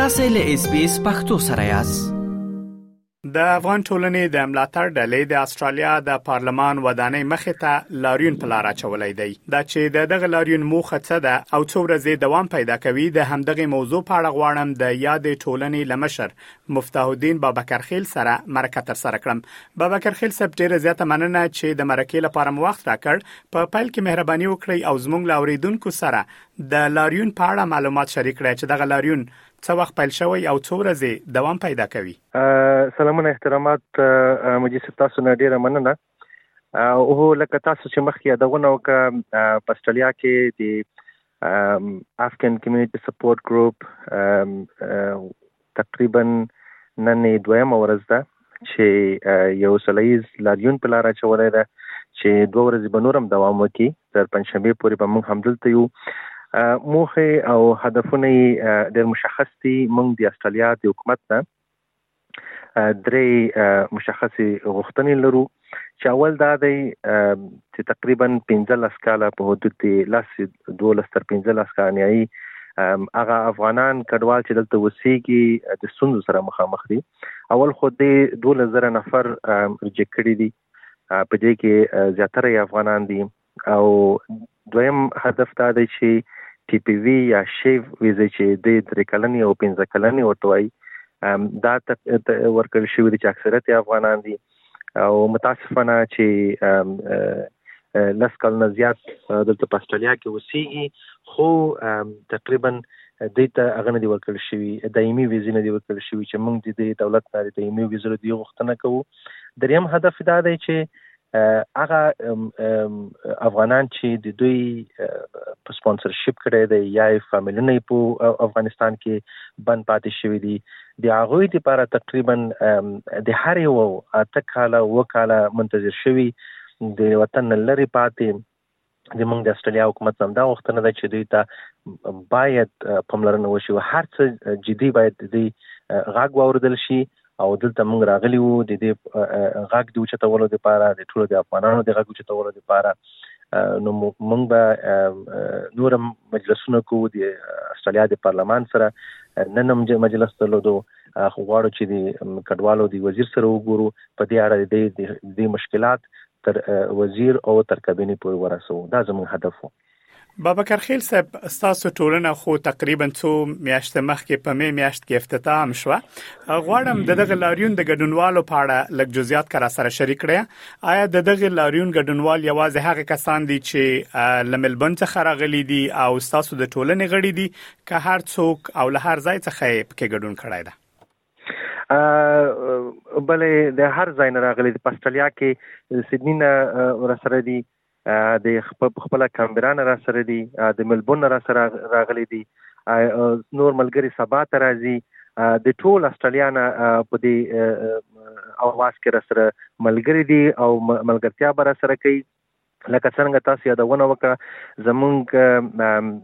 تاسو له اس بي اس پختو سره یاست د افغان ټولنې د ملاتړ ډلې د استرالیا د پارلمان ودانۍ مخې ته لاریون په لار اچولې دی دا چې د دغه لاریون موخه څه ده او څو ورځې دوام پیدا کوي د همدغه موضوع په اړه غواړم د یاد ټولنې لمشر مفتاح الدین بابکرخیل سره مرکه تر سره کړم بابکرخیل صاحب ډیره زیاته مننه چې د مرکې لپاره مو وخت راکړ په پیل کې مهرباني وکړئ او زموږ له اوریدونکو سره د لاریون په اړه معلومات شریک کړئ چې دغه لاریون څه وخت پیل شوی او څو ورځې دوام پیدا کوي سلامونه احترامات مجید تاسو نه ډیره مننه او لکه تاسو چې مخکې یادونه وکړه په استرالیا کې د افغان کمیونټي سپورټ ګروپ تقریبا نن دویم ورځ ده چې یو سلیز لاریون په لار چولې ده چې دوه ورځې به نورم دوام وکړي تر پنځشنبه پورې به موږ همدلته یو موخه او هدفونه ډېر مشخص دي موږ د استرالیا د حکومت نه درې مشخصې غوښتنې لرو چې اول دا دی چې تقریبا 15 کاله په حدود دی لاس 12 تر 15 کاله نیایي هغه افغانان کډوال چې دلته وسیږي د سندو سره مخامخ دي اول خو دی 12000 نفر رجکړي دي په دې کې زیاتره افغانان دي او دویم هدف دا دی چې ټي پی وی یا شیو ویزه چې د درې کلنې او پنځه کلنې ورته وایي دا ورکړل شوې دي چې اکثریت افغانان دي او متاسفانه چې لس کلونه زیات دلته په استرالیا کې اوسېږي خو تقریبا دوی ته هغه نه دی ورکړل شوی دایمي ویزې نه دی ورکړل شوی چې موږ د دولت نه د دایمي ویزو دی غوښتنه کوو دریم هدف دا دی چې هغه افغانان چې د دوی په سپانسرشپ کړی دی یا فامیلونه یې په افغانستان کې بند پاتې شوی دي د هغوی لپاره تقریبا د هر یو اته کاله و کاله منتظر شوی د وطن لری پاتې زمونږ د استرالیا حکومت هم دا غوښتنه ده چې دوی ته باید پاملرنه وشي او هر څه جدي باید د دې غږ واوردل شي او دلته موږ راغلي وو د دې غږ د اوچتولو لپاره د ټولو د افغانانو د غږ اوچتولو لپاره نو موږ به نورم مجلسونه کوو د استرالیا د پارلمان سره نن هم مجلس درلودو خو غواړو چې د کډوالو د وزیر سره وګورو په دې اړه د دې مشکلات تر وزیر او تر کابینې پورې ورسوو دا زموږ هدف وو. بابکرخیل صاحب ستاسو ټولنه خو تقریبا څو میاشتې مخکې په می میاشت کې افتتاح هم شوه غواړم د دغه لاریون د ګډونوالو په اړه لږ جزئیات کرا سره شریک کړئ آیا د دغه لاریون ګډونوال یوازې هغه کسان دي چې لملبون څخه راغلي دي او ستاسو د ټولنې غړي دي که هر څوک او له هر ځای څخه پکې ګډون کړای دی بله د هر ځای نه راغلي د پستلیا کې سیدنی نه ورسره دي د خپل کمبرا نه راسره دي د ملبون نه راسره راغلي دي نور ملګری سبا ته راځي د ټول استرالیا نه په دې اواز کې راسره ملګری دي او ملګرتیا به راسره کوي لکه څنګه تاسو یادونه وکړه زمونږ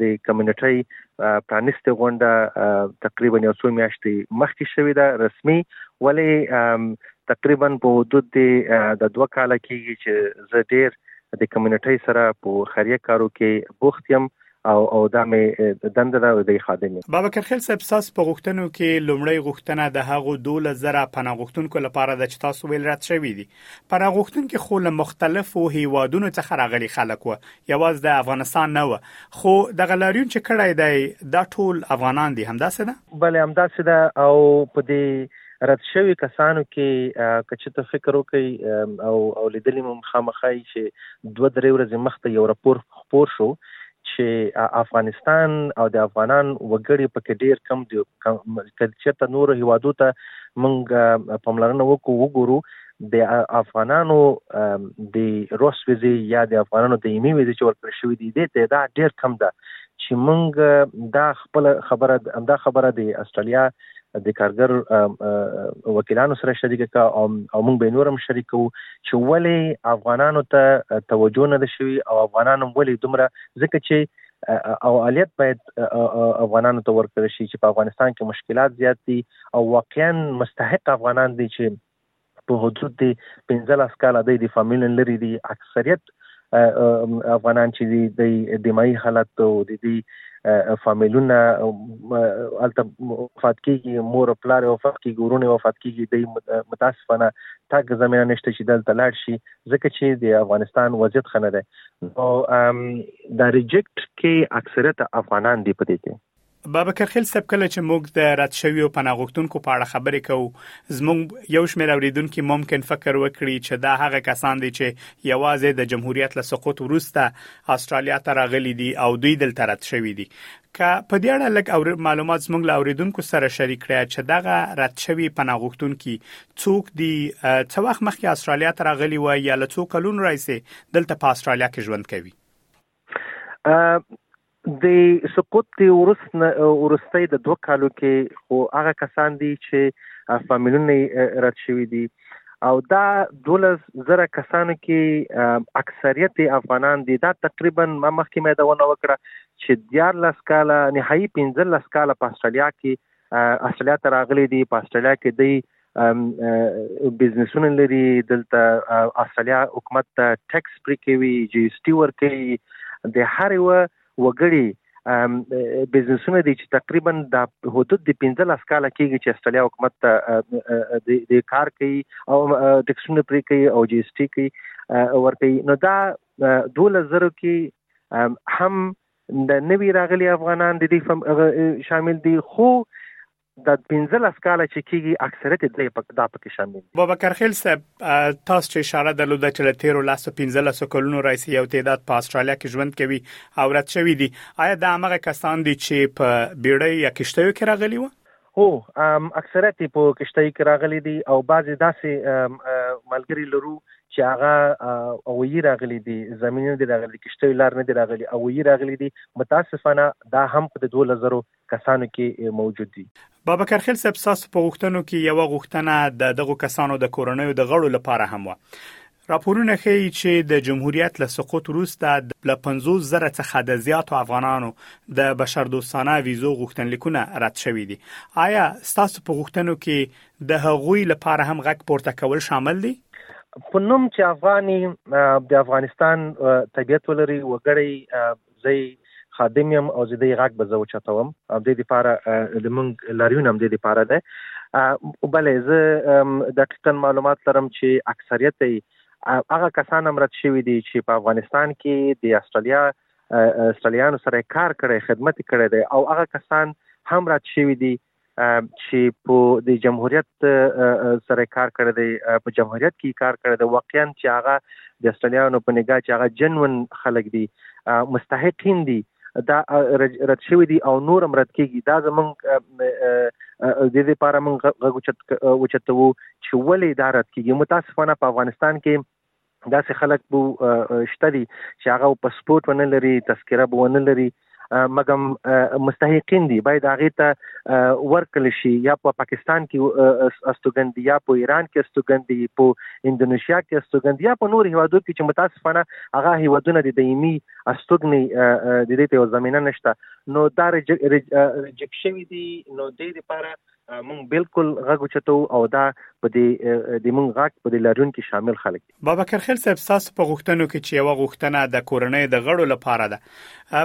د کمیونټۍ پرانیستې غونډه تقریبا یو څو میاشتې مخکې شوې ده رسمي ولې تقریبا په حدود د دوه کاله کېږي چې زه ډېر د کمیونټۍ سره په خیریه کارو کې بوخت یم او او دا مې دنده ده د خادمه بابا کرخیل صاحب تاسو په غوښتنو کې لومړی غوښتنه د هغو 12000 پناه غوښتونکو لپاره د چې تاسو ویل رد شوی دي پناه غوښتونکو خو له مختلفو هیوادونو څخه راغلي خلک و یواز د افغانستان نه و خو د غلاریون چې کړای دی دا ټول افغانان دي همداسې ده بله همداسې ده او په دې رد شوی کسانو کې کچې ته فکر وکړي او او لیدلی مو خامخای چې دوه درې ورځې مخته یو راپور خپور شو چې افغانستان او د افغانان وګړي پکې ډیر کم دي چې ته نور هیوادو ته مونږ پاملرنه وکړو وګورو د افغانانو د روس ویزه یا د افغانانو د ایمي ویزه چې ورکړ شوې دي د تعداد ډیر کم ده چې مونږ دا خپل خبره دا خبره د استرالیا د کارګر وکیلانو سره شریک کا او موږ به نورم شریکو چې ولې افغانانو ته توجه نه ده شوی او افغانانو ولې دومره ځکه چې او الیت باید افغانانو ته ورکړ شي چې په افغانستان کې مشکلات زیات دي او واقعا مستحق افغانان دي چې په حدود دی 15 کاله دی د فامیلن لري دي اکثریت افغانان چې دی د دماغي حالت او د دې فامیلونه الته وفات کیږي مور او پلار وفات کیږي ورونه وفات کیږي د متاسفانه تاګ زمينه نشته چې دلته لاړ شي ځکه چې د افغانستان وضعیت خنه ده نو دا ریجیکټ کې اکثریت افغانان دی پدې کې بابکرخیل صاحب کله چې موږ د رد شویو پناه غوښتونکو په اړه خبرې کوو زموږ یو شمېر اوریدونکو ممکن فکر وکړي چې دا هغه کسان دي چې یوازې د جمهوریت له سقوط وروسته استرالیا ته راغلي دي او دوی دلته رد شوي دي که په دې اړه لږ او معلومات زموږ له اوریدونکو سره شریک کړئ چې دغه رد شوی پناه غوښتونکي څوک دي څو وخت مخکې استرالیا ته راغلي و یا له څو کلونو راځي دلته په استرالیا کې ژوند کوي د سقوط د ورست ورستۍ د دوه کالو کې خو هغه کسان دي چې فامیلونه رد شوي دي او دا دولس زره کسانو کې اکثریت افغانان دي دا تقریبا ما مخکې مې دا ونه وکړه چې دیار لس کاله نهایی پنځه لس کاله په استرالیا کې استرالیا ته راغلي دي په استرالیا کې دی بزنسونه لري دلته استرالیا حکومت ته ټیکس پرې کوي جی اس ټي ورکوي د هر یو وګړي بزنسونه دي چې تقریبا د حدود د 15 کال کېږي چې استرالیا حکومت ته د کار کوي او ټیکسونه پرې کوي او جی اس ټي کوي ورته نو دا 2000 کې هم د نوی راغلي افغانان د دې شامل دي خو دا پنځلس کاله چې کېږي اکثریت دی پک دا پکې شامل دي. بابکرخیل صاحب تاسو چې اشاره درلوده چې له تیرو لاسو پنځلسو کلونو راځي یو تعداد په استرالیا کې ژوند کوي او رد شوي دي آیا دا هغه کسان دي چې په بیړۍ یا کشتیو کې راغلي وو هو اکثریت په کشتۍ کې راغلي دي او بعضې داسې ملګري لرو چې هغه او یې راغلي دي زمينه دي راغلي کشته لار نه دي راغلي او یې راغلي دي متاسفانه دا هم په 2000 کسانو کې موجود دي. بابکرخېل صاحب ستاسو په غوښتنو کې یوه غوښتنه د دغو کسانو د کورنیو د غړو لپاره هم وه. راپورونه ښیي چې د جمهوریت له سقوط وروسته له پنځوس زره څخه د زیاتو افغانانو د بشردوستانه ویزو غوښتنلیکونه رد شوي دي. آیا ستاسو په غوښتنو کې د هغوی لپاره هم غږ پورته کول شامل دي؟ په نوم چې افغان یې، د افغانستان طبیعت ولري، وګړی زه یی خادم یم او زده یی غږ به زه وچتوم همدې لپاره د مونږ لاریون همدې لپاره ده بله زه دقیقا معلومات لرم چې اکثریت یې هغه کسان هم رد شوي دي چې په افغانستان کې د استرالیا استرالیانو سره کار کړی خدمت کړی دی او هغه کسان هم رد شوي دي چې په د جمهوریت سره کار کړی دی په جمهوریت کې کار کړی دی واقعا چې هغه د استرالیانو په نگاه چې هغه جنون خلک دي مستحقین دي دا رد شوی دي او نور هم رد کیږي دا زمونږ د دې لپاره مونږ غوچت وچتو چې ولې دا رد کیږي متاسفانه په افغانستان کې داسې خلک بو شته دي چې هغه پاسپورت ونه لري تذکره بو ونه لري مګم مستحقین دي باید هغه ته ورکل شي یا په پاکستان کې استوګند یا په ایران کې استوګند دي په انډونیشیا کې استوګند یا په نور هیوادو کې چې متاسفانه هغه هیوادونه د دایمي استوګنې د دې ته زمينه نشته نو دا رجکشن دي نو د دې لپاره مونږ بالکل غږ اوچتو او دا په دې د مونږ غږ په دې لاریون کې شامل خلک دي بابکر خیل صاحب تاسو په غوښتنو کې چې یو غوښتنه د کورنۍ د غړو لپاره ده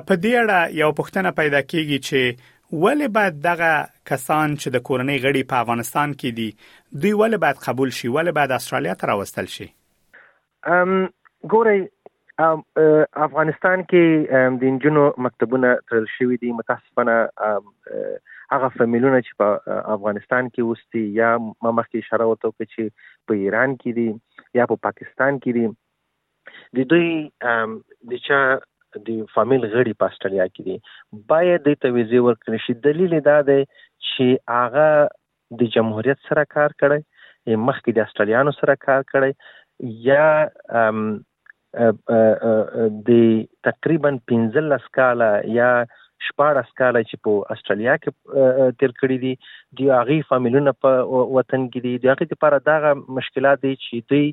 په دې اړه یو پښتنه پیدا کیږي چې ولې باید دغه کسان چې د کورنۍ غړي په افغانستان کې دي دوی ولې باید قبول شي ولې باید استرالیا ته راوستل شي ام ګورئ افغانستان کې د انجونو مکتبونه تړل شوي دي متاسفانه هغه فامیلونه چې په افغانستان کې اوسي یا ما مخکې اشاره ورته وکړه چې په ایران کې دي یا په پاکستان کې دي د دوی د چا د فامیل غړي په استرالیا کې دي باید د تویزه ورکړي شي دلیل دا دی چې هغه د جمهوریت سره کار کړی یا مخکې د استرالیانو سره کار کړی یا د تقریبا 15 کاله یا شپاړس کاله چې په استرالیا کې تیر کړی دي د هغه فامیلونه په وطن کې دي د هغه لپاره دا مشکلات دي چې دوی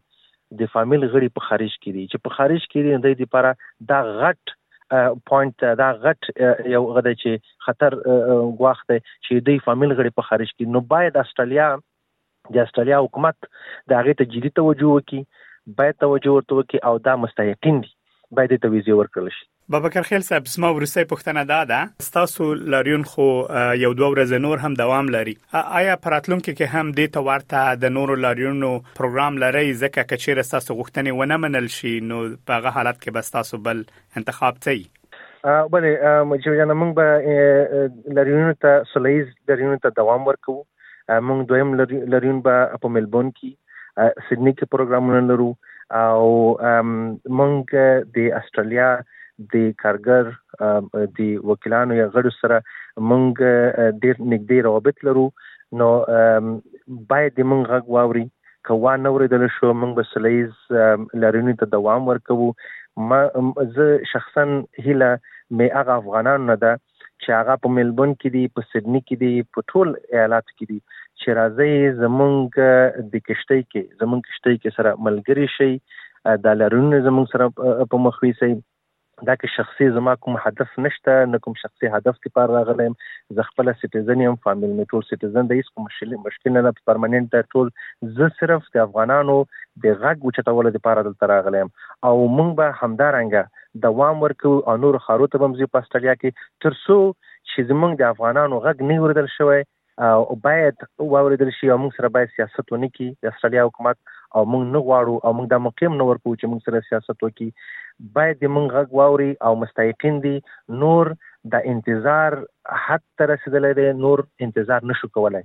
دفامیل غړي په خارج کې دي چې په خارج کې دي د دې لپاره دا غټ پوینټ ته دا غټ یو غده چې خطر غواخت چې د فامیل غړي په خارج کې نو باید استرالیا د استرالیا حکومت دا غي ته جدي توجه وکړي باید توجه ورته وکړي او دا مستحقین دي باید ته ویزه ورکړل شي بابکرخیل صاحب زما ورسته پښتنه دا ده ستاسو لاریون خو یو دوه ورځې نور هم دوام لري آیا پراتلونکو کې هم دې ته ورته د نورو لاریونو پروګرام لري ځکه کچیر ستاسو غوښتنې ونه منل شي نو په هغه حالت کې به ستاسو بل انتخاب څه بله مجبورانه موږ به لاریونونو ته سولېز لاریونونو ته دوام ورکوو موږ دویم لریون به په ملبون کې سیدنی کې پروګرامونه لرو او موږ د استرالیا د کارګر د وکیلانو یا غړو سره موږ ډیر نږدې روابط لرو نو باید موږ غږ واوري که وا نه ورېدل شو موږ به سلیز لارینې ته دوام ورکوو ما زه شخصا هیله مې هغه افغانان نه ده چې هغه په ملبون کې دي په سیدنی کې دي په ټول ایالاتو کې دي چې راځي زمونږ د کشتۍ کې زمونږ کشتۍ کې سره ملګری شي دا لرونه زمونږ سره په مخ ویسي دا کې شخصي زما کوم هدف نشته نه کوم شخصي هدف ته پر راغلم زه خپل سټیزن یم فامیل می ټول سټیزن د هیڅ کوم مشکل مشکل نه په پرمننت ټول زه صرف د افغانانو د غږ او چتول لپاره دلته راغلم او مونږ به همدارنګه دوام ورکوو او نورو ښارو ته به هم ځو په استرالیا کې تر څو چې زمونږ د افغانانو غږ نه اوریدل شوی او باید واوریدل شي او موږ سره باید سیاست ونه کی د استرالیا حکومت او موږ نه غواړو او موږ دا موقع نه ورکو چې موږ سره سیاست وکي باید موږ غږ واوري او مستحقین دي نور د انتظار حد تر رسیدلې نور انتظار نشو کولای